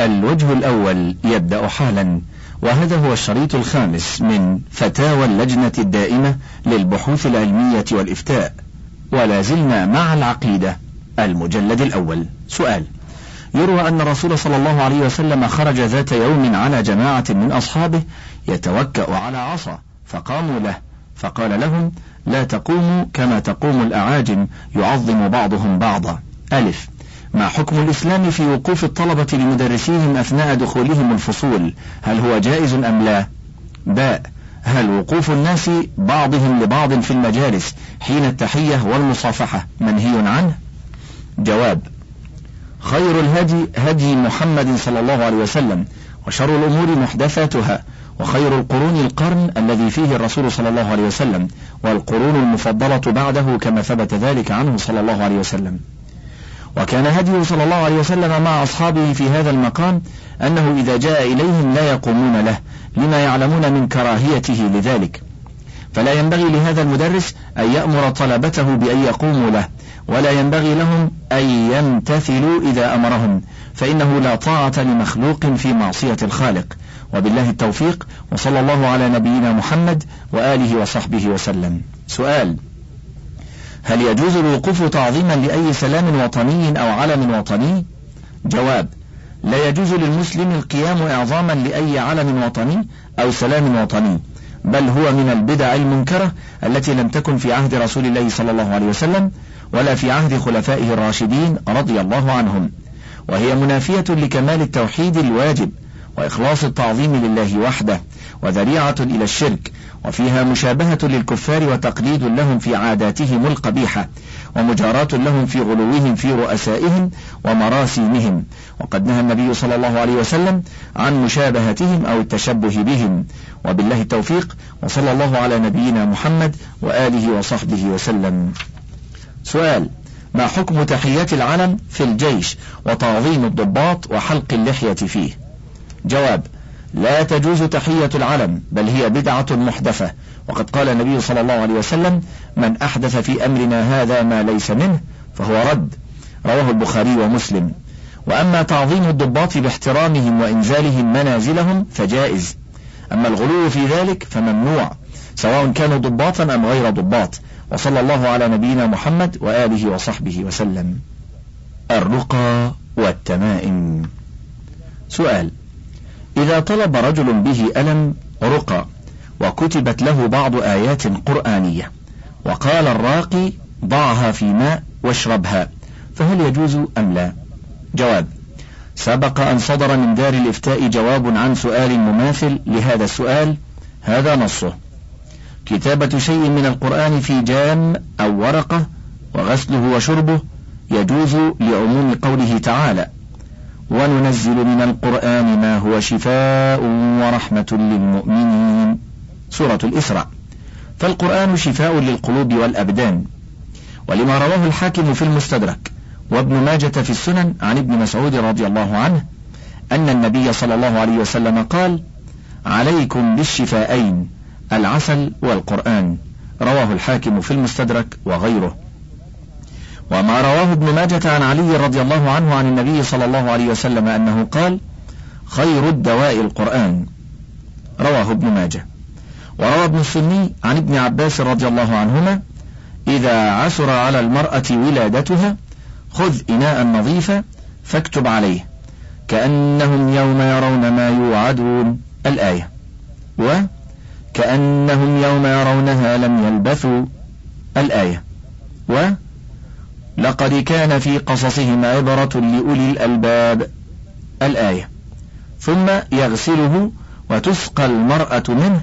الوجه الأول يبدأ حالا وهذا هو الشريط الخامس من فتاوى اللجنة الدائمة للبحوث العلمية والإفتاء. ولا زلنا مع العقيدة المجلد الأول. سؤال يروى أن الرسول صلى الله عليه وسلم خرج ذات يوم على جماعة من أصحابه يتوكأ على عصا فقاموا له فقال لهم لا تقوموا كما تقوم الأعاجم يعظم بعضهم بعضا. ألف ما حكم الإسلام في وقوف الطلبة لمدرسيهم أثناء دخولهم الفصول؟ هل هو جائز أم لا؟ باء هل وقوف الناس بعضهم لبعض في المجالس حين التحية والمصافحة منهي عنه؟ جواب خير الهدي هدي محمد صلى الله عليه وسلم وشر الأمور محدثاتها وخير القرون القرن الذي فيه الرسول صلى الله عليه وسلم والقرون المفضلة بعده كما ثبت ذلك عنه صلى الله عليه وسلم. وكان هديه صلى الله عليه وسلم مع أصحابه في هذا المقام أنه إذا جاء إليهم لا يقومون له لما يعلمون من كراهيته لذلك. فلا ينبغي لهذا المدرس أن يأمر طلبته بأن يقوموا له ولا ينبغي لهم أن يمتثلوا إذا أمرهم فإنه لا طاعة لمخلوق في معصية الخالق. وبالله التوفيق وصلى الله على نبينا محمد وآله وصحبه وسلم. سؤال هل يجوز الوقوف تعظيما لأي سلام وطني أو علم وطني؟ جواب لا يجوز للمسلم القيام إعظاما لأي علم وطني أو سلام وطني بل هو من البدع المنكرة التي لم تكن في عهد رسول الله صلى الله عليه وسلم ولا في عهد خلفائه الراشدين رضي الله عنهم وهي منافية لكمال التوحيد الواجب. وإخلاص التعظيم لله وحده وذريعة إلى الشرك وفيها مشابهة للكفار وتقليد لهم في عاداتهم القبيحة ومجاراة لهم في غلوهم في رؤسائهم ومراسيمهم. وقد نهى النبي صلى الله عليه وسلم عن مشابهتهم أو التشبه بهم. وبالله التوفيق وصلى الله على نبينا محمد وآله وصحبه وسلم. سؤال ما حكم تحيات العلم في الجيش وتعظيم الضباط وحلق اللحية فيه؟ جواب لا تجوز تحية العلم بل هي بدعة محدثة. وقد قال النبي صلى الله عليه وسلم من أحدث في أمرنا هذا ما ليس منه فهو رد. رواه البخاري ومسلم. وأما تعظيم الضباط باحترامهم وإنزالهم منازلهم فجائز. أما الغلو في ذلك فممنوع سواء كانوا ضباطا أم غير ضباط. وصلى الله على نبينا محمد وآله وصحبه وسلم. الرقى والتمائم. سؤال إذا طلب رجل به ألم رقى وكتبت له بعض آيات قرآنية وقال الراقي ضعها في ماء واشربها فهل يجوز أم لا؟ جواب سبق أن صدر من دار الإفتاء جواب عن سؤال مماثل لهذا السؤال هذا نصه كتابة شيء من القرآن في جام أو ورقة وغسله وشربه يجوز لعموم قوله تعالى. وننزل من القرآن ما هو شفاء ورحمة للمؤمنين. سورة الإسراء. فالقرآن شفاء للقلوب والأبدان. ولما رواه الحاكم في المستدرك وابن ماجة في السنن عن ابن مسعود رضي الله عنه أن النبي صلى الله عليه وسلم قال عليكم بالشفاءين العسل والقرآن. رواه الحاكم في المستدرك وغيره. وما رواه ابن ماجة عن علي رضي الله عنه عن النبي صلى الله عليه وسلم أنه قال خير الدواء القرآن. رواه ابن ماجه. وروى ابن السني عن ابن عباس رضي الله عنهما إذا عسر على المرأة ولادتها خذ إناء نظيفا فاكتب عليه. كأنهم يوم يرون ما يوعدون. الآية. وكأنهم يوم يرونها لم يلبثوا. الآية. و لقد كان في قصصهم عبرة لأولي الألباب. الآية. ثم يغسله وتسقى المرأة منه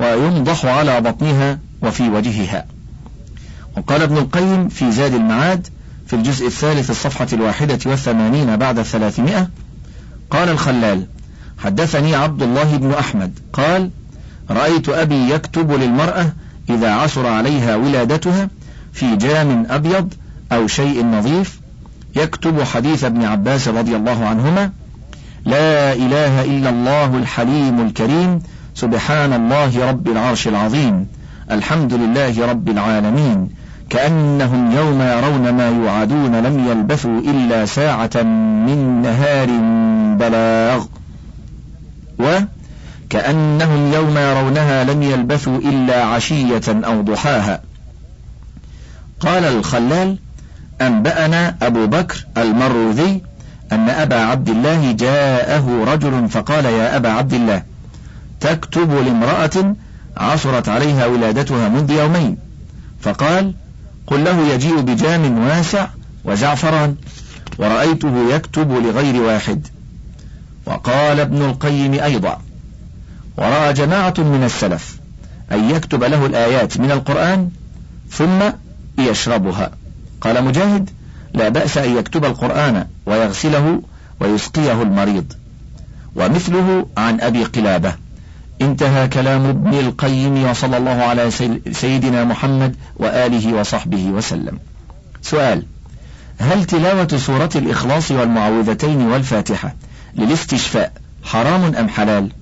وينضح على بطنها وفي وجهها. وقال ابن القيم في زاد المعاد في الجزء الثالث الصفحة الواحدة والثمانين بعد الثلاثمائة. قال الخلال حدثني عبد الله بن أحمد. قال رأيت أبي يكتب للمرأة إذا عصر عليها ولادتها في جام أبيض أو شيء نظيف يكتب حديث ابن عباس رضي الله عنهما لا إله إلا الله الحليم الكريم سبحان الله رب العرش العظيم الحمد لله رب العالمين كأنهم يوم يرون ما يوعدون لم يلبثوا إلا ساعة من نهار بلاغ. وكأنهم يوم يرونها لم يلبثوا إلا عشية أو ضحاها. قال الخلال أنبأنا أبو بكر المروذي أن أبا عبد الله جاءه رجل فقال يا أبا عبد الله تكتب لامرأة عصرت عليها ولادتها منذ يومين. فقال قل له يجيء بجام واسع وزعفران ورأيته يكتب لغير واحد. وقال ابن القيم أيضا ورأى جماعة من السلف أن يكتب له الآيات من القرآن ثم يشربها. قال مجاهد لا بأس أن يكتب القرآن ويغسله ويسقيه المريض. ومثله عن أبي قلابة. انتهى كلام ابن القيم وصلى الله على سيدنا محمد وآله وصحبه وسلم. سؤال هل تلاوة سورة الإخلاص والمعوذتين والفاتحة للاستشفاء حرام أم حلال؟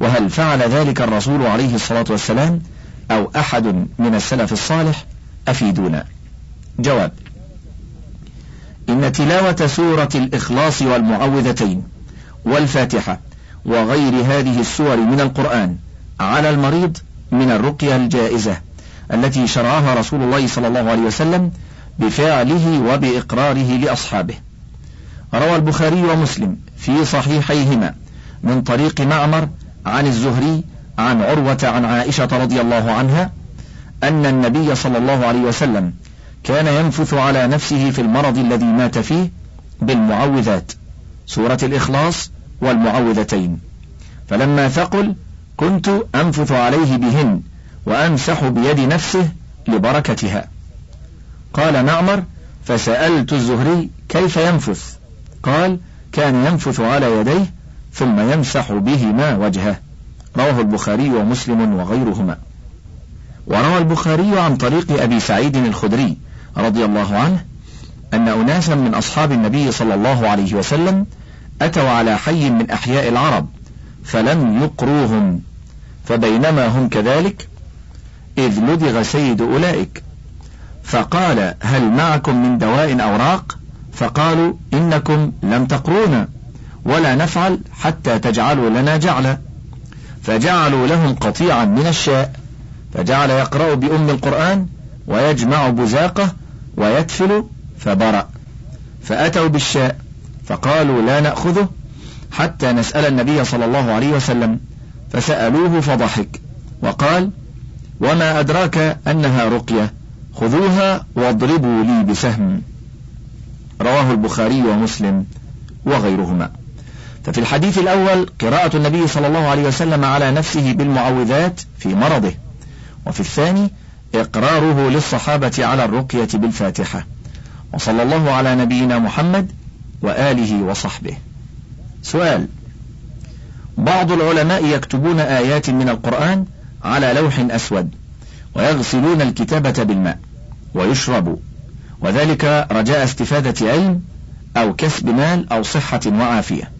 وهل فعل ذلك الرسول عليه الصلاة والسلام أو أحد من السلف الصالح؟ أفيدونا. جواب. إن تلاوة سورة الإخلاص والمعوذتين والفاتحة وغير هذه السور من القرآن على المريض من الرقية الجائزة التي شرعها رسول الله صلى الله عليه وسلم بفعله وبإقراره لأصحابه. روى البخاري ومسلم في صحيحيهما من طريق معمر عن الزهري عن عروة عن عائشة رضي الله عنها أن النبي صلى الله عليه وسلم كان ينفث على نفسه في المرض الذي مات فيه بالمعوذات سورة الإخلاص والمعوذتين. فلما ثقل كنت أنفث عليه بهن وأمسح بيد نفسه لبركتها. قال معمر فسألت الزهري كيف ينفث؟ قال كان ينفث على يديه ثم يمسح بهما وجهه. رواه البخاري ومسلم وغيرهما. وروى البخاري عن طريق أبي سعيد الخدري رضي الله عنه أن أناسا من أصحاب النبي صلى الله عليه وسلم أتوا على حي من أحياء العرب فلم يقروهم فبينما هم كذلك إذ لدغ سيد أولئك. فقال هل معكم من دواء أوراق فقالوا إنكم لم تقرونا ولا نفعل حتى تجعلوا لنا جعلا. فجعلوا لهم قطيعا من الشاء فجعل يقرأ بأم القرآن ويجمع بزاقه ويتفل فبرأ. فأتوا بالشاء فقالوا لا نأخذه حتى نسأل النبي صلى الله عليه وسلم فسألوه فضحك وقال وما أدراك أنها رقية خذوها واضربوا لي بسهم. رواه البخاري ومسلم وغيرهما. ففي الحديث الأول قراءة النبي صلى الله عليه وسلم على نفسه بالمعوذات في مرضه وفي الثاني إقراره للصحابة على الرقية بالفاتحة. وصلى الله على نبينا محمد وآله وصحبه. سؤال. بعض العلماء يكتبون آيات من القرآن على لوح أسود ويغسلون الكتابة بالماء ويشرب. وذلك رجاء استفادة علم أو كسب مال أو صحة وعافية.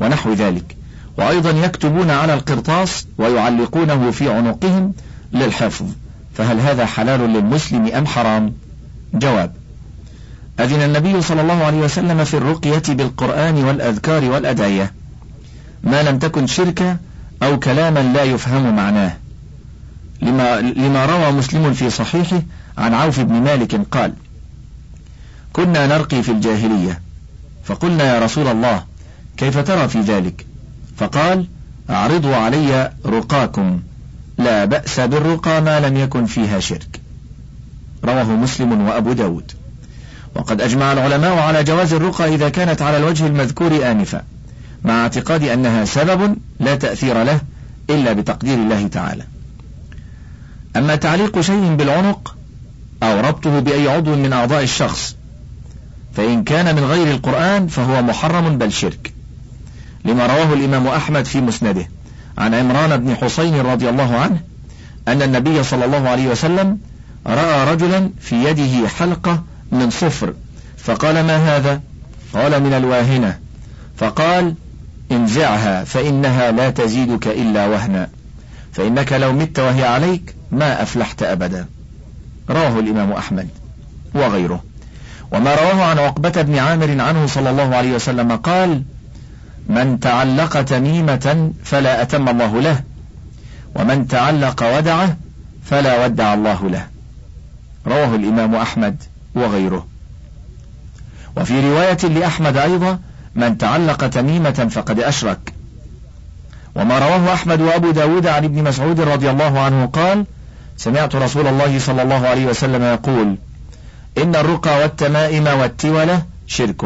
ونحو ذلك. وأيضا يكتبون على القرطاس ويعلقونه في عنقهم للحفظ. فهل هذا حلال للمسلم أم حرام؟ جواب أذن النبي صلى الله عليه وسلم في الرقية بالقرآن والأذكار والأدعية. ما لم تكن شركة أو كلاما لا يفهم معناه. لما, لما روى مسلم في صحيحه عن عوف بن مالك قال كنا نرقي في الجاهلية. فقلنا يا رسول الله كيف ترى في ذلك؟ فقال أعرضوا علي رقاكم. لا بأس بالرقى ما لم يكن فيها شرك. رواه مسلم وأبو داود. وقد أجمع العلماء على جواز الرقى إذا كانت على الوجه المذكور آنفا مع اعتقاد أنها سبب لا تأثير له إلا بتقدير الله تعالى. أما تعليق شيء بالعنق أو ربطه بأي عضو من أعضاء الشخص فإن كان من غير القرآن فهو محرم بل شرك لما رواه الإمام أحمد في مسنده. عن عمران بن حسين رضي الله عنه أن النبي صلى الله عليه وسلم رأى رجلا في يده حلقة من صفر. فقال ما هذا؟ قال من الواهنة. فقال انزعها فإنها لا تزيدك إلا وهنا. فإنك لو مت وهي عليك ما أفلحت أبدا. رواه الإمام أحمد وغيره. وما رواه عن عقبة بن عامر عنه صلى الله عليه وسلم قال من تعلق تميمة فلا أتم الله له ومن تعلق ودعه فلا ودع الله له. رواه الإمام أحمد وغيره. وفي رواية لأحمد أيضا من تعلق تميمة فقد أشرك. وما رواه أحمد وأبو داود عن ابن مسعود رضي الله عنه قال سمعت رسول الله صلى الله عليه وسلم يقول إن الرقى والتمائم والتولة شرك.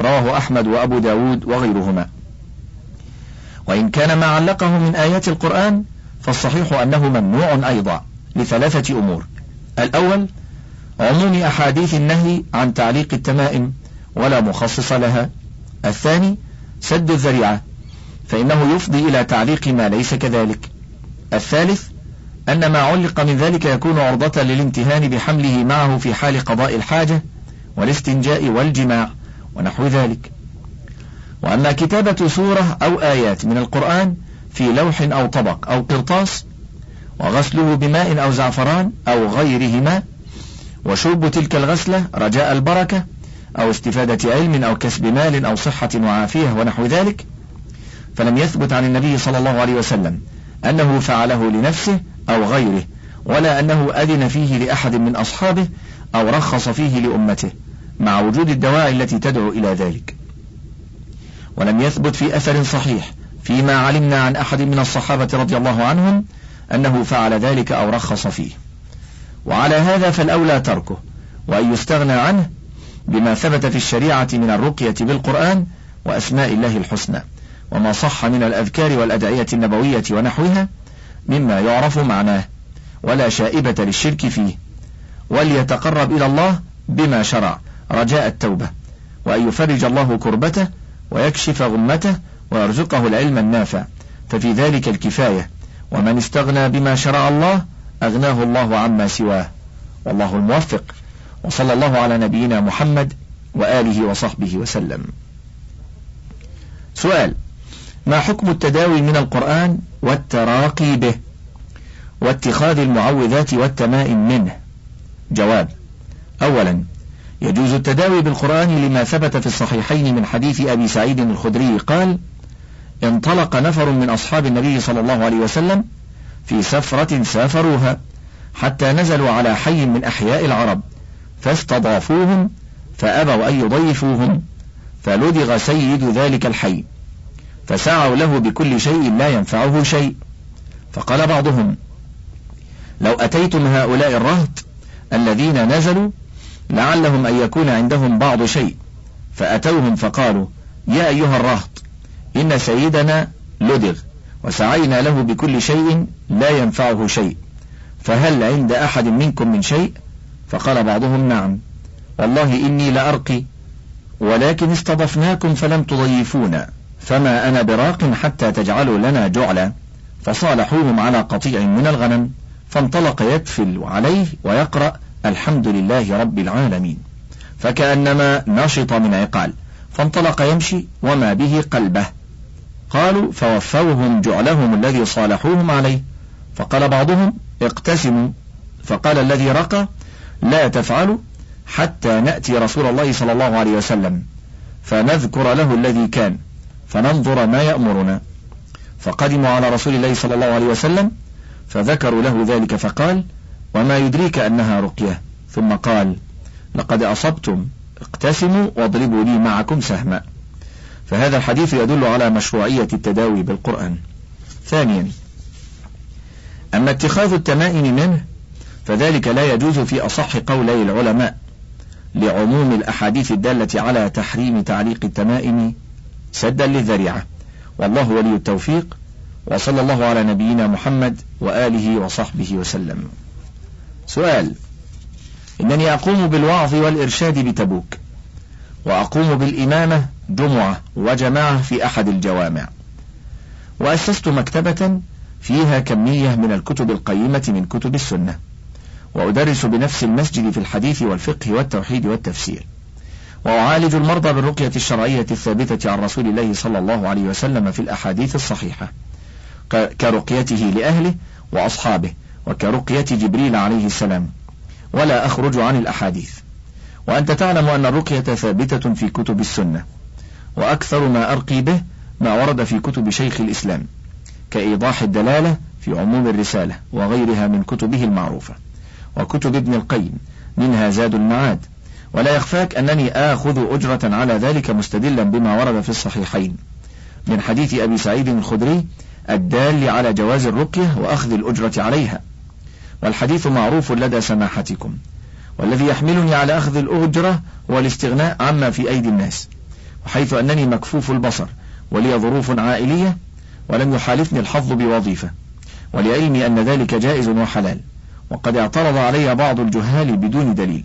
رواه أحمد وأبو داود وغيرهما. وإن كان ما علقه من آيات القرآن فالصحيح أنه ممنوع أيضا لثلاثة أمور. الأول عموم أحاديث النهي عن تعليق التمائم ولا مخصص لها. الثاني سد الذريعة فإنه يفضي إلى تعليق ما ليس كذلك. الثالث أن ما علق من ذلك يكون عرضة للامتهان بحمله معه في حال قضاء الحاجة والاستنجاء والجماع. ونحو ذلك. وأما كتابة سورة أو آيات من القرآن في لوح أو طبق أو قرطاس وغسله بماء أو زعفران أو غيرهما وشرب تلك الغسلة رجاء البركة أو استفادة علم أو كسب مال أو صحة وعافية ونحو ذلك فلم يثبت عن النبي صلى الله عليه وسلم أنه فعله لنفسه أو غيره ولا أنه أذن فيه لأحد من أصحابه أو رخص فيه لأمته. مع وجود الدواعي التي تدعو إلى ذلك. ولم يثبت في أثر صحيح فيما علمنا عن أحد من الصحابة رضي الله عنهم أنه فعل ذلك أو رخص فيه. وعلى هذا فالأولى تركه وأن يستغنى عنه بما ثبت في الشريعة من الرقية بالقرآن وأسماء الله الحسنى وما صح من الأذكار والأدعية النبوية ونحوها مما يعرف معناه ولا شائبة للشرك فيه وليتقرب إلى الله بما شرع. رجاء التوبة وأن يفرج الله كربته ويكشف غمته ويرزقه العلم النافع. ففي ذلك الكفاية ومن استغنى بما شرع الله أغناه الله عما سواه. والله الموفق. وصلى الله على نبينا محمد وآله وصحبه وسلم. سؤال ما حكم التداوي من القرآن والتراقي به؟ واتخاذ المعوذات والتمائم منه. جواب أولا يجوز التداوي بالقرآن لما ثبت في الصحيحين من حديث أبي سعيد الخدري. قال انطلق نفر من أصحاب النبي صلى الله عليه وسلم في سفرة سافروها حتى نزلوا على حي من أحياء العرب فاستضافوهم فأبوا أن يضيفوهم فلدغ سيد ذلك الحي فسعوا له بكل شيء لا ينفعه شيء. فقال بعضهم لو أتيتم هؤلاء الرهط الذين نزلوا لعلهم أن يكون عندهم بعض شيء. فأتوهم فقالوا يا أيها الرهط إن سيدنا لدغ وسعينا له بكل شيء لا ينفعه شيء. فهل عند أحد منكم من شيء؟ فقال بعضهم نعم. والله إني لأرقي ولكن استضفناكم فلم تضيفونا فما أنا براق حتى تجعلوا لنا جعلا. فصالحوهم على قطيع من الغنم فانطلق يتفل عليه ويقرأ الحمد لله رب العالمين. فكأنما نشط من عقال فانطلق يمشي وما به قلبه. قالوا فوفوهم جعلهم الذي صالحوهم عليه. فقال بعضهم اقتسموا. فقال الذي رقى لا تفعلوا حتى نأتي رسول الله صلى الله عليه وسلم فنذكر له الذي كان فننظر ما يأمرنا. فقدموا على رسول الله صلى الله عليه وسلم فذكروا له ذلك فقال وما يدريك أنها رقية. ثم قال لقد أصبتم اقتسموا واضربوا لي معكم سهما. فهذا الحديث يدل على مشروعية التداوي بالقرآن. ثانيا أما اتخاذ التمائم منه فذلك لا يجوز في أصح قولي العلماء لعموم الأحاديث الدالة على تحريم تعليق التمائم سدا للذريعة. والله ولي التوفيق وصلى الله على نبينا محمد وآله وصحبه وسلم. سؤال. إنني أقوم بالوعظ والإرشاد بتبوك وأقوم بالإمامة جمعة وجماعة في أحد الجوامع. وأسست مكتبة فيها كمية من الكتب القيمة من كتب السنة وأدرس بنفس المسجد في الحديث والفقه والتوحيد والتفسير. وأعالج المرضى بالرقية الشرعية الثابتة عن رسول الله صلى الله عليه وسلم في الأحاديث الصحيحة كرقيته لأهله وأصحابه. وكرقية جبريل عليه السلام ولا أخرج عن الأحاديث. وأنت تعلم أن الرقية ثابتة في كتب السنة وأكثر ما أرقي به ما ورد في كتب شيخ الإسلام كإيضاح الدلالة في عموم الرسالة وغيرها من كتبه المعروفة. وكتب ابن القيم منها زاد المعاد. ولا يخفاك أنني آخذ أجرة على ذلك مستدلا بما ورد في الصحيحين. من حديث أبي سعيد الخدري الدال على جواز الرقية وأخذ الأجرة عليها. والحديث معروف لدى سماحتكم والذي يحملني على أخذ الأجرة هو الاستغناء عما في أيدي الناس وحيث أنني مكفوف البصر ولي ظروف عائلية ولم يحالفني الحظ بوظيفة ولعلمي أن ذلك جائز وحلال وقد اعترض علي بعض الجهال بدون دليل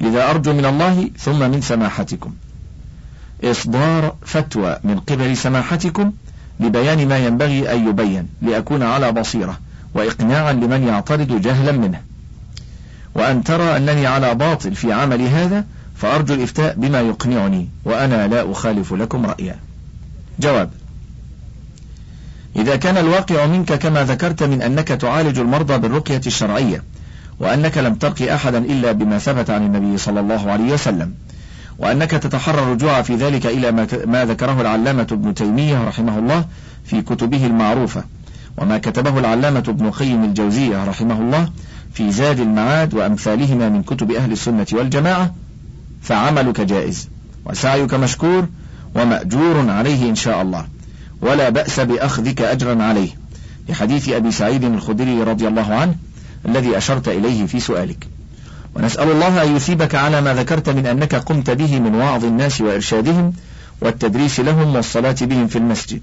لذا أرجو من الله ثم من سماحتكم. إصدار فتوى من قبل سماحتكم لبيان ما ينبغي أن يبين لأكون على بصيرة. وإقناعا لمن يعترض جهلا منه. وأن ترى أنني على باطل في عمل هذا فأرجو الإفتاء بما يقنعني وأنا لا أخالف لكم رأيا. جواب إذا كان الواقع منك كما ذكرت من أنك تعالج المرضى بالرقية الشرعية وأنك لم ترقي أحدا إلا بما ثبت عن النبي صلى الله عليه وسلم وأنك تتحرى الرجوع في ذلك إلى ما ذكره العلامة ابن تيمية رحمه الله في كتبه المعروفة. وما كتبه العلامة ابن قيم الجوزية رحمه الله في زاد المعاد وأمثالهما من كتب أهل السنة والجماعة فعملك جائز وسعيك مشكور ومأجور عليه إن شاء الله. ولا بأس بأخذك أجرا عليه. لحديث أبي سعيد الخدري رضي الله عنه الذي أشرت إليه في سؤالك. ونسأل الله أن يثيبك على ما ذكرت من أنك قمت به من وعظ الناس وإرشادهم والتدريس لهم والصلاة بهم في المسجد.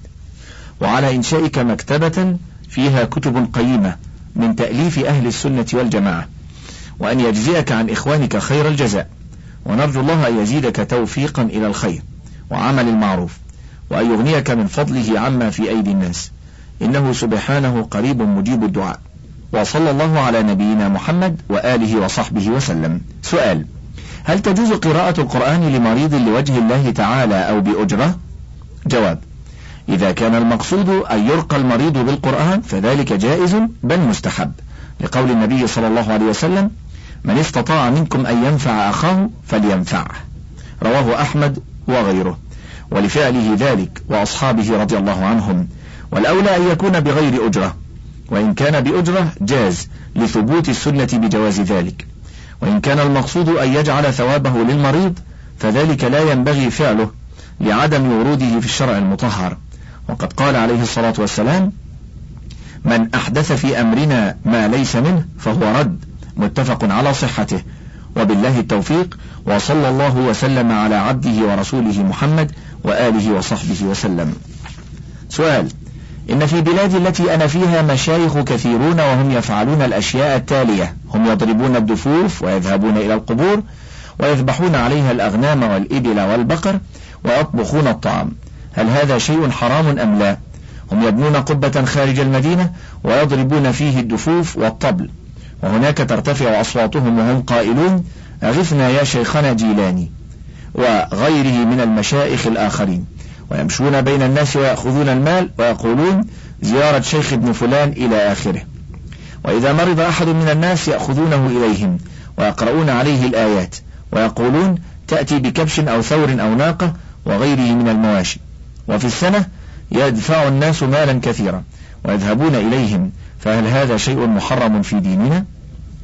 وعلى إنشائك مكتبة فيها كتب قيمة من تأليف أهل السنة والجماعة. وأن يجزيك عن إخوانك خير الجزاء. ونرجو الله أن يزيدك توفيقا إلى الخير وعمل المعروف. وأن يغنيك من فضله عما في أيدي الناس. إنه سبحانه قريب مجيب الدعاء. وصلى الله على نبينا محمد وآله وصحبه وسلم. سؤال هل تجوز قراءة القرآن لمريض لوجه الله تعالى أو بأجرة؟ جواب إذا كان المقصود أن يرقى المريض بالقرآن فذلك جائز بل مستحب. لقول النبي صلى الله عليه وسلم من استطاع منكم أن ينفع أخاه فلينفعه. رواه أحمد وغيره. ولفعله ذلك وأصحابه رضي الله عنهم. والأولى أن يكون بغير أجرة. وإن كان بأجرة جاز لثبوت السنة بجواز ذلك. وإن كان المقصود أن يجعل ثوابه للمريض فذلك لا ينبغي فعله لعدم وروده في الشرع المطهر. وقد قال عليه الصلاة والسلام من أحدث في أمرنا ما ليس منه فهو رد متفق على صحته. وبالله التوفيق وصلى الله وسلم على عبده ورسوله محمد وآله وصحبه وسلم. سؤال إن في بلادي التي أنا فيها مشايخ كثيرون وهم يفعلون الأشياء التالية هم يضربون الدفوف ويذهبون إلى القبور ويذبحون عليها الأغنام والإبل والبقر ويطبخون الطعام. هل هذا شيء حرام أم لا؟ هم يبنون قبة خارج المدينة ويضربون فيه الدفوف والطبل. وهناك ترتفع أصواتهم وهم قائلون أغثنا يا شيخنا جيلاني وغيره من المشائخ الآخرين. ويمشون بين الناس ويأخذون المال ويقولون زيارة شيخ ابن فلان إلى آخره. وإذا مرض أحد من الناس يأخذونه إليهم ويقرؤون عليه الآيات ويقولون تأتي بكبش أو ثور أو ناقة وغيره من المواشي. وفي السنة يدفع الناس مالا كثيرا ويذهبون إليهم فهل هذا شيء محرم في ديننا؟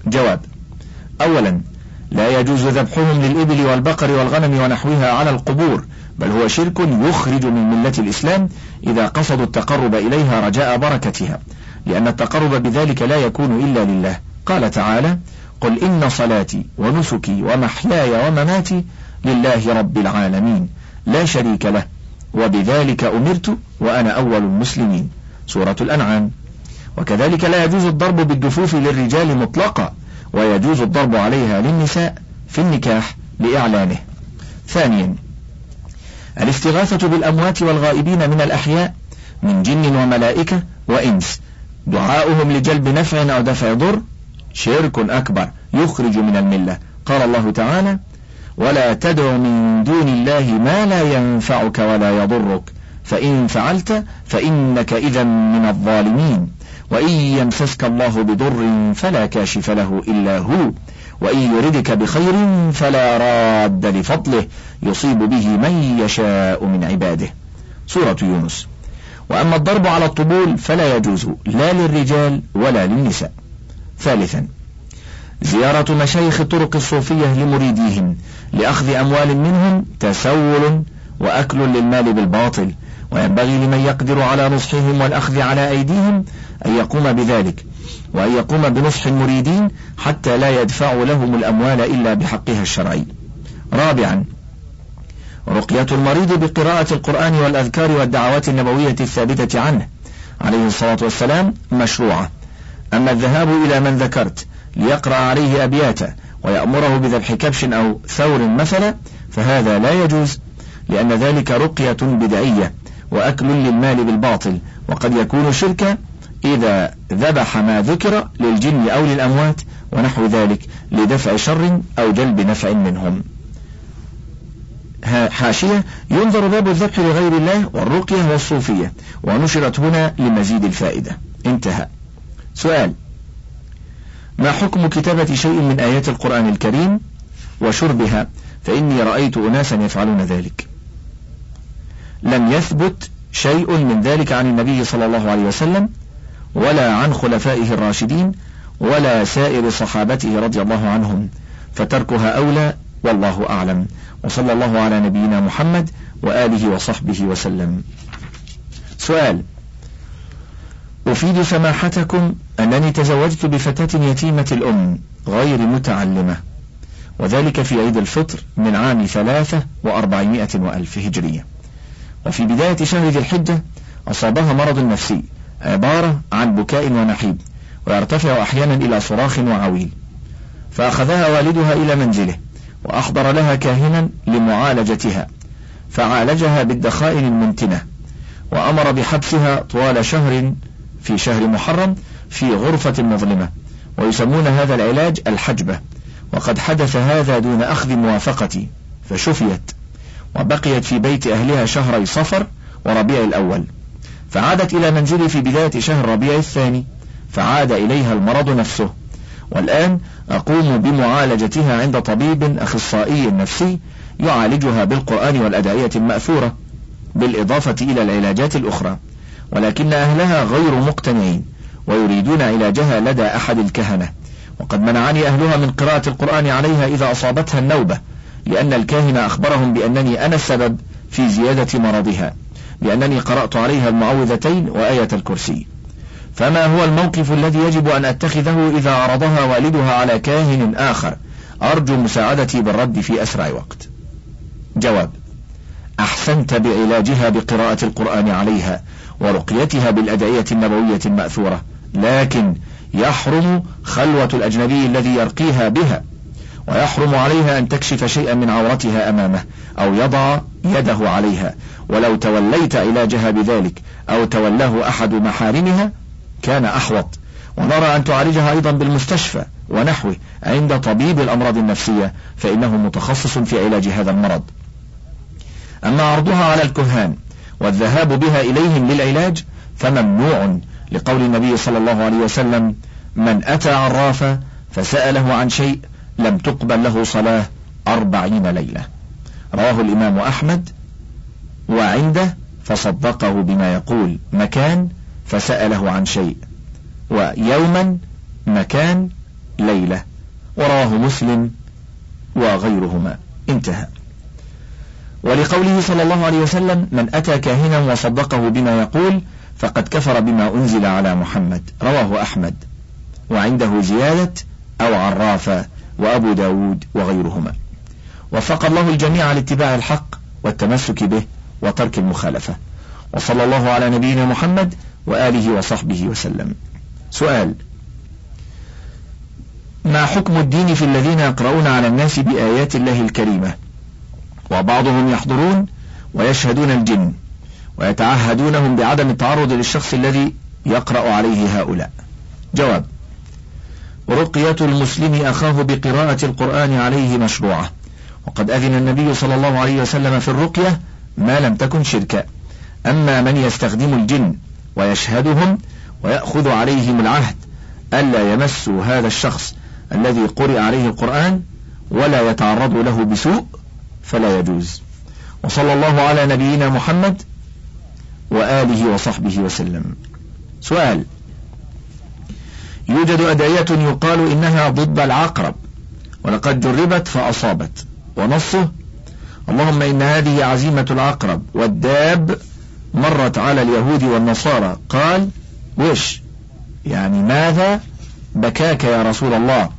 جواب أولا لا يجوز ذبحهم للإبل والبقر والغنم ونحوها على القبور بل هو شرك يخرج من ملة الإسلام إذا قصدوا التقرب إليها رجاء بركتها لأن التقرب بذلك لا يكون إلا لله قال تعالى قل إن صلاتي ونسكي ومحياي ومماتي لله رب العالمين لا شريك له وبذلك أمرت وأنا أول المسلمين. سورة الأنعام. وكذلك لا يجوز الضرب بالدفوف للرجال مطلقا ويجوز الضرب عليها للنساء في النكاح لإعلانه. ثانيا الاستغاثة بالأموات والغائبين من الأحياء من جن وملائكة وإنس. دعاؤهم لجلب نفع أو دفع ضر شرك أكبر يخرج من الملة. قال الله تعالى ولا تدع من دون الله ما لا ينفعك ولا يضرك. فإن فعلت فإنك إذا من الظالمين. وإن يمسسك الله بضر فلا كاشف له إلا هو. وإن يردك بخير فلا راد لفضله. يصيب به من يشاء من عباده. سورة يونس. وأما الضرب على الطبول فلا يجوز لا للرجال ولا للنساء. ثالثا. زيارة مشايخ الطرق الصوفية لمريديهم لأخذ أموال منهم تسول وأكل للمال بالباطل وينبغي لمن يقدر على نصحهم والأخذ على أيديهم أن يقوم بذلك وأن يقوم بنصح المريدين حتى لا يدفعوا لهم الأموال إلا بحقها الشرعي. رابعا رقية المريض بقراءة القرآن والأذكار والدعوات النبوية الثابتة عنه عليه الصلاة والسلام مشروعة. أما الذهاب إلى من ذكرت ليقرأ عليه أبياتا ويأمره بذبح كبش أو ثور مثلا فهذا لا يجوز لأن ذلك رقية بدعية وأكل للمال بالباطل وقد يكون شركا إذا ذبح ما ذكر للجن أو للأموات ونحو ذلك لدفع شر أو جلب نفع منهم. حاشية ينظر باب الذبح لغير الله والرقية والصوفية ونشرت هنا لمزيد الفائدة. انتهى. سؤال. ما حكم كتابة شيء من آيات القرآن الكريم وشربها؟ فإني رأيت أناسا يفعلون ذلك. لم يثبت شيء من ذلك عن النبي صلى الله عليه وسلم ولا عن خلفائه الراشدين ولا سائر صحابته رضي الله عنهم. فتركها أولى والله أعلم. وصلى الله على نبينا محمد وآله وصحبه وسلم. سؤال أفيد سماحتكم أنني تزوجت بفتاة يتيمة الأم غير متعلمة وذلك في عيد الفطر من عام ثلاثة وأربعمائة وألف هجرية. وفي بداية شهر ذي الحجة أصابها مرض نفسي عبارة عن بكاء ونحيب ويرتفع أحيانا إلى صراخ وعويل. فأخذها والدها إلى منزله وأحضر لها كاهنا لمعالجتها. فعالجها بالدخائن المنتنة وأمر بحبسها طوال شهر في شهر محرم في غرفة مظلمة ويسمون هذا العلاج الحجبة وقد حدث هذا دون أخذ موافقتي فشفيت وبقيت في بيت أهلها شهري صفر وربيع الأول فعادت إلى منزلي في بداية شهر ربيع الثاني فعاد إليها المرض نفسه والآن أقوم بمعالجتها عند طبيب أخصائي نفسي يعالجها بالقرآن والأدعية المأثورة بالإضافة إلى العلاجات الأخرى. ولكن أهلها غير مقتنعين ويريدون علاجها لدى أحد الكهنة. وقد منعني أهلها من قراءة القرآن عليها إذا أصابتها النوبة لأن الكاهن أخبرهم بأنني أنا السبب في زيادة مرضها لأنني قرأت عليها المعوذتين وآية الكرسي. فما هو الموقف الذي يجب أن أتخذه إذا عرضها والدها على كاهن آخر؟ أرجو مساعدتي بالرد في أسرع وقت. جواب أحسنت بعلاجها بقراءة القرآن عليها ورقيتها بالأدعية النبوية المأثورة لكن يحرم خلوة الأجنبي الذي يرقيها بها ويحرم عليها أن تكشف شيئا من عورتها أمامه أو يضع يده عليها. ولو توليت علاجها بذلك أو تولاه أحد محارمها كان أحوط. ونرى أن تعالجها أيضا بالمستشفى ونحوه عند طبيب الأمراض النفسية فإنه متخصص في علاج هذا المرض. أما عرضها على الكهان والذهاب بها إليهم للعلاج فممنوع لقول النبي صلى الله عليه وسلم من أتى عرافا فسأله عن شيء لم تقبل له صلاة أربعين ليلة. رواه الإمام أحمد وعنده فصدقه بما يقول مكان فسأله عن شيء ويوما مكان ليلة. ورواه مسلم وغيرهما. انتهى. ولقوله صلى الله عليه وسلم من أتى كاهنا وصدقه بما يقول فقد كفر بما أنزل على محمد. رواه أحمد. وعنده زيادة أو عرافة وأبو داود وغيرهما. وفق الله الجميع لاتباع الحق والتمسك به وترك المخالفة. وصلى الله على نبينا محمد وآله وصحبه وسلم. سؤال ما حكم الدين في الذين يقرؤون على الناس بآيات الله الكريمة؟ وبعضهم يحضرون ويشهدون الجن ويتعهدونهم بعدم التعرض للشخص الذي يقرأ عليه هؤلاء. جواب رقية المسلم أخاه بقراءة القرآن عليه مشروعة وقد أذن النبي صلى الله عليه وسلم في الرقية ما لم تكن شركا أما من يستخدم الجن ويشهدهم ويأخذ عليهم العهد ألا يمسوا هذا الشخص الذي قرئ عليه القرآن ولا يتعرض له بسوء؟ فلا يجوز. وصلى الله على نبينا محمد وآله وصحبه وسلم. سؤال. يوجد أدعية يقال إنها ضد العقرب. ولقد جربت فأصابت. ونصه. اللهم إن هذه عزيمة العقرب والداب مرت على اليهود والنصارى. قال وش؟ يعني ماذا بكاك يا رسول الله؟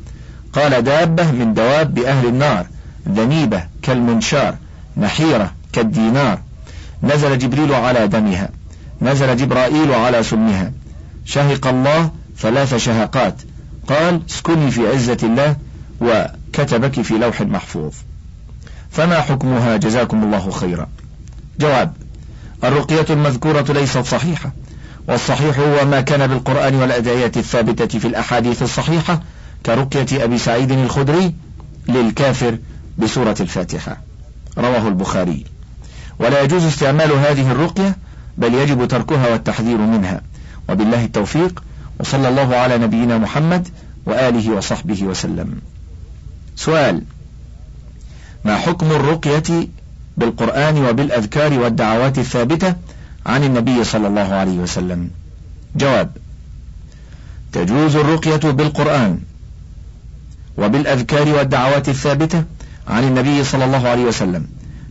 قال دابة من دواب أهل النار. ذنيبة كالمنشار نحيرة كالدينار. نزل جبريل على دمها. نزل جبرائيل على سمها. شهق الله ثلاث شهقات. قال اسكني في عزة الله وكتبك في لوح محفوظ. فما حكمها؟ جزاكم الله خيرا. جواب الرقية المذكورة ليست صحيحة. والصحيح هو ما كان بالقرآن والأدعية الثابتة في الأحاديث الصحيحة كرقية أبي سعيد الخدري للكافر بسورة الفاتحة. رواه البخاري. ولا يجوز استعمال هذه الرقية بل يجب تركها والتحذير منها. وبالله التوفيق وصلى الله على نبينا محمد وآله وصحبه وسلم. سؤال ما حكم الرقية بالقرآن وبالأذكار والدعوات الثابتة عن النبي صلى الله عليه وسلم؟ جواب تجوز الرقية بالقرآن وبالأذكار والدعوات الثابتة عن النبي صلى الله عليه وسلم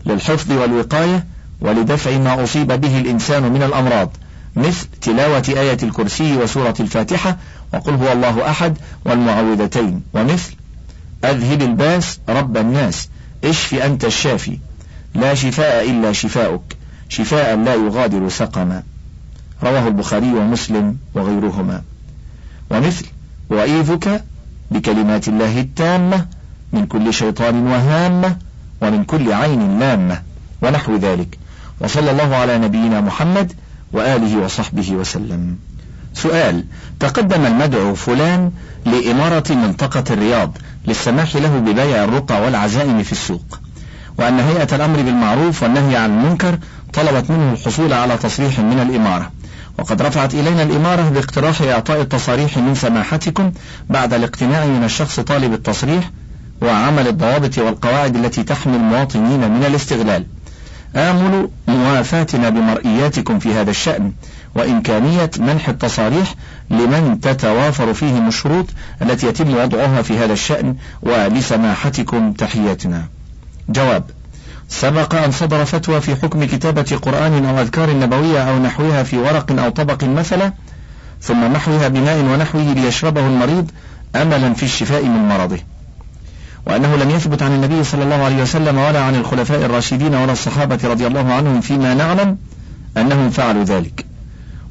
للحفظ والوقاية ولدفع ما أصيب به الإنسان من الأمراض مثل تلاوة آية الكرسي وسورة الفاتحة وقل هو الله أحد والمعوذتين ومثل أذهب الباس رب الناس اشف أنت الشافي لا شفاء إلا شفاؤك شفاء لا يغادر سقما. رواه البخاري ومسلم وغيرهما. ومثل وأعيذك بكلمات الله التامة من كل شيطان وهامة ومن كل عين لامة ونحو ذلك. وصلى الله على نبينا محمد وآله وصحبه وسلم. سؤال تقدم المدعو فلان لإمارة منطقة الرياض للسماح له ببيع الرقى والعزائم في السوق وأن هيئة الأمر بالمعروف والنهي عن المنكر طلبت منه الحصول على تصريح من الإمارة. وقد رفعت إلينا الإمارة باقتراح إعطاء التصاريح من سماحتكم بعد الاقتناع من الشخص طالب التصريح وعمل الضوابط والقواعد التي تحمي المواطنين من الاستغلال. آمل موافاتنا بمرئياتكم في هذا الشأن وإمكانية منح التصاريح لمن تتوافر فيهم الشروط التي يتم وضعها في هذا الشأن ولسماحتكم تحياتنا. جواب سبق أن صدر فتوى في حكم كتابة قرآن أو أذكار نبوية أو نحوها في ورق أو طبق مثلا ثم محوها بماء ونحوه ليشربه المريض أملا في الشفاء من مرضه. وأنه لم يثبت عن النبي صلى الله عليه وسلم ولا عن الخلفاء الراشدين ولا الصحابة رضي الله عنهم فيما نعلم أنهم فعلوا ذلك.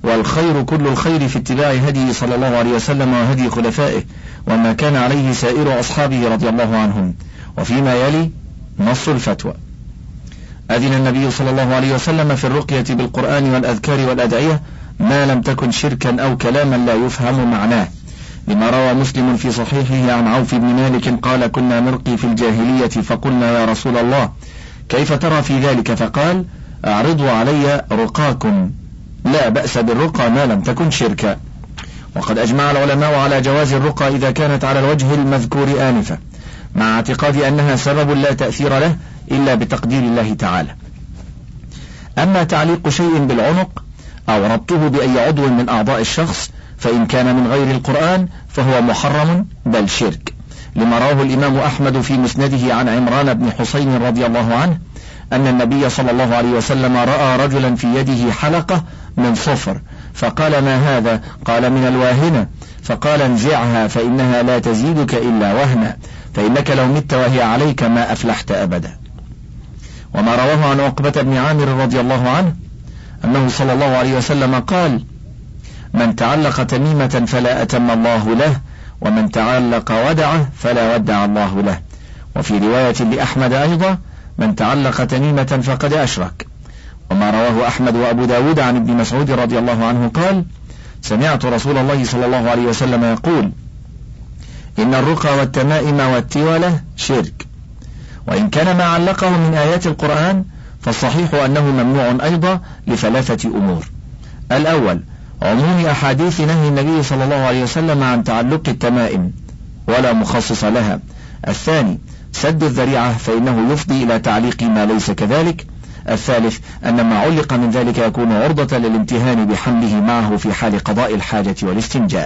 والخير كل الخير في اتباع هديه صلى الله عليه وسلم وهدي خلفائه وما كان عليه سائر أصحابه رضي الله عنهم. وفيما يلي نص الفتوى. أذن النبي صلى الله عليه وسلم في الرقية بالقرآن والأذكار والأدعية ما لم تكن شركا أو كلاما لا يفهم معناه. لما روى مسلم في صحيحه عن عوف بن مالك قال كنا نرقي في الجاهلية فقلنا يا رسول الله كيف ترى في ذلك؟ فقال أعرضوا علي رقاكم. لا بأس بالرقى ما لم تكن شركا. وقد أجمع العلماء على جواز الرقى إذا كانت على الوجه المذكور آنفا مع اعتقاد أنها سبب لا تأثير له إلا بتقدير الله تعالى. أما تعليق شيء بالعنق أو ربطه بأي عضو من أعضاء الشخص فإن كان من غير القرآن فهو محرم بل شرك. لما رواه الإمام أحمد في مسنده عن عمران بن حسين رضي الله عنه أن النبي صلى الله عليه وسلم رأى رجلا في يده حلقة من صفر. فقال ما هذا؟ قال من الواهنة. فقال انزعها فإنها لا تزيدك إلا وهنا. فإنك لو مت وهي عليك ما أفلحت أبدا. وما رواه عن عقبة بن عامر رضي الله عنه أنه صلى الله عليه وسلم قال من تعلق تميمة فلا أتم الله له ومن تعلق ودعه فلا ودع الله له. وفي رواية لأحمد أيضا من تعلق تميمة فقد أشرك. وما رواه أحمد وأبو داود عن ابن مسعود رضي الله عنه قال سمعت رسول الله صلى الله عليه وسلم يقول إن الرقى والتمائم والتولة شرك. وإن كان ما علقه من آيات القرآن فالصحيح أنه ممنوع أيضا لثلاثة أمور. الأول عموم أحاديث نهي النبي صلى الله عليه وسلم عن تعلق التمائم ولا مخصص لها. الثاني سد الذريعة فإنه يفضي إلى تعليق ما ليس كذلك. الثالث أن ما علق من ذلك يكون عرضة للامتهان بحمله معه في حال قضاء الحاجة والاستنجاء.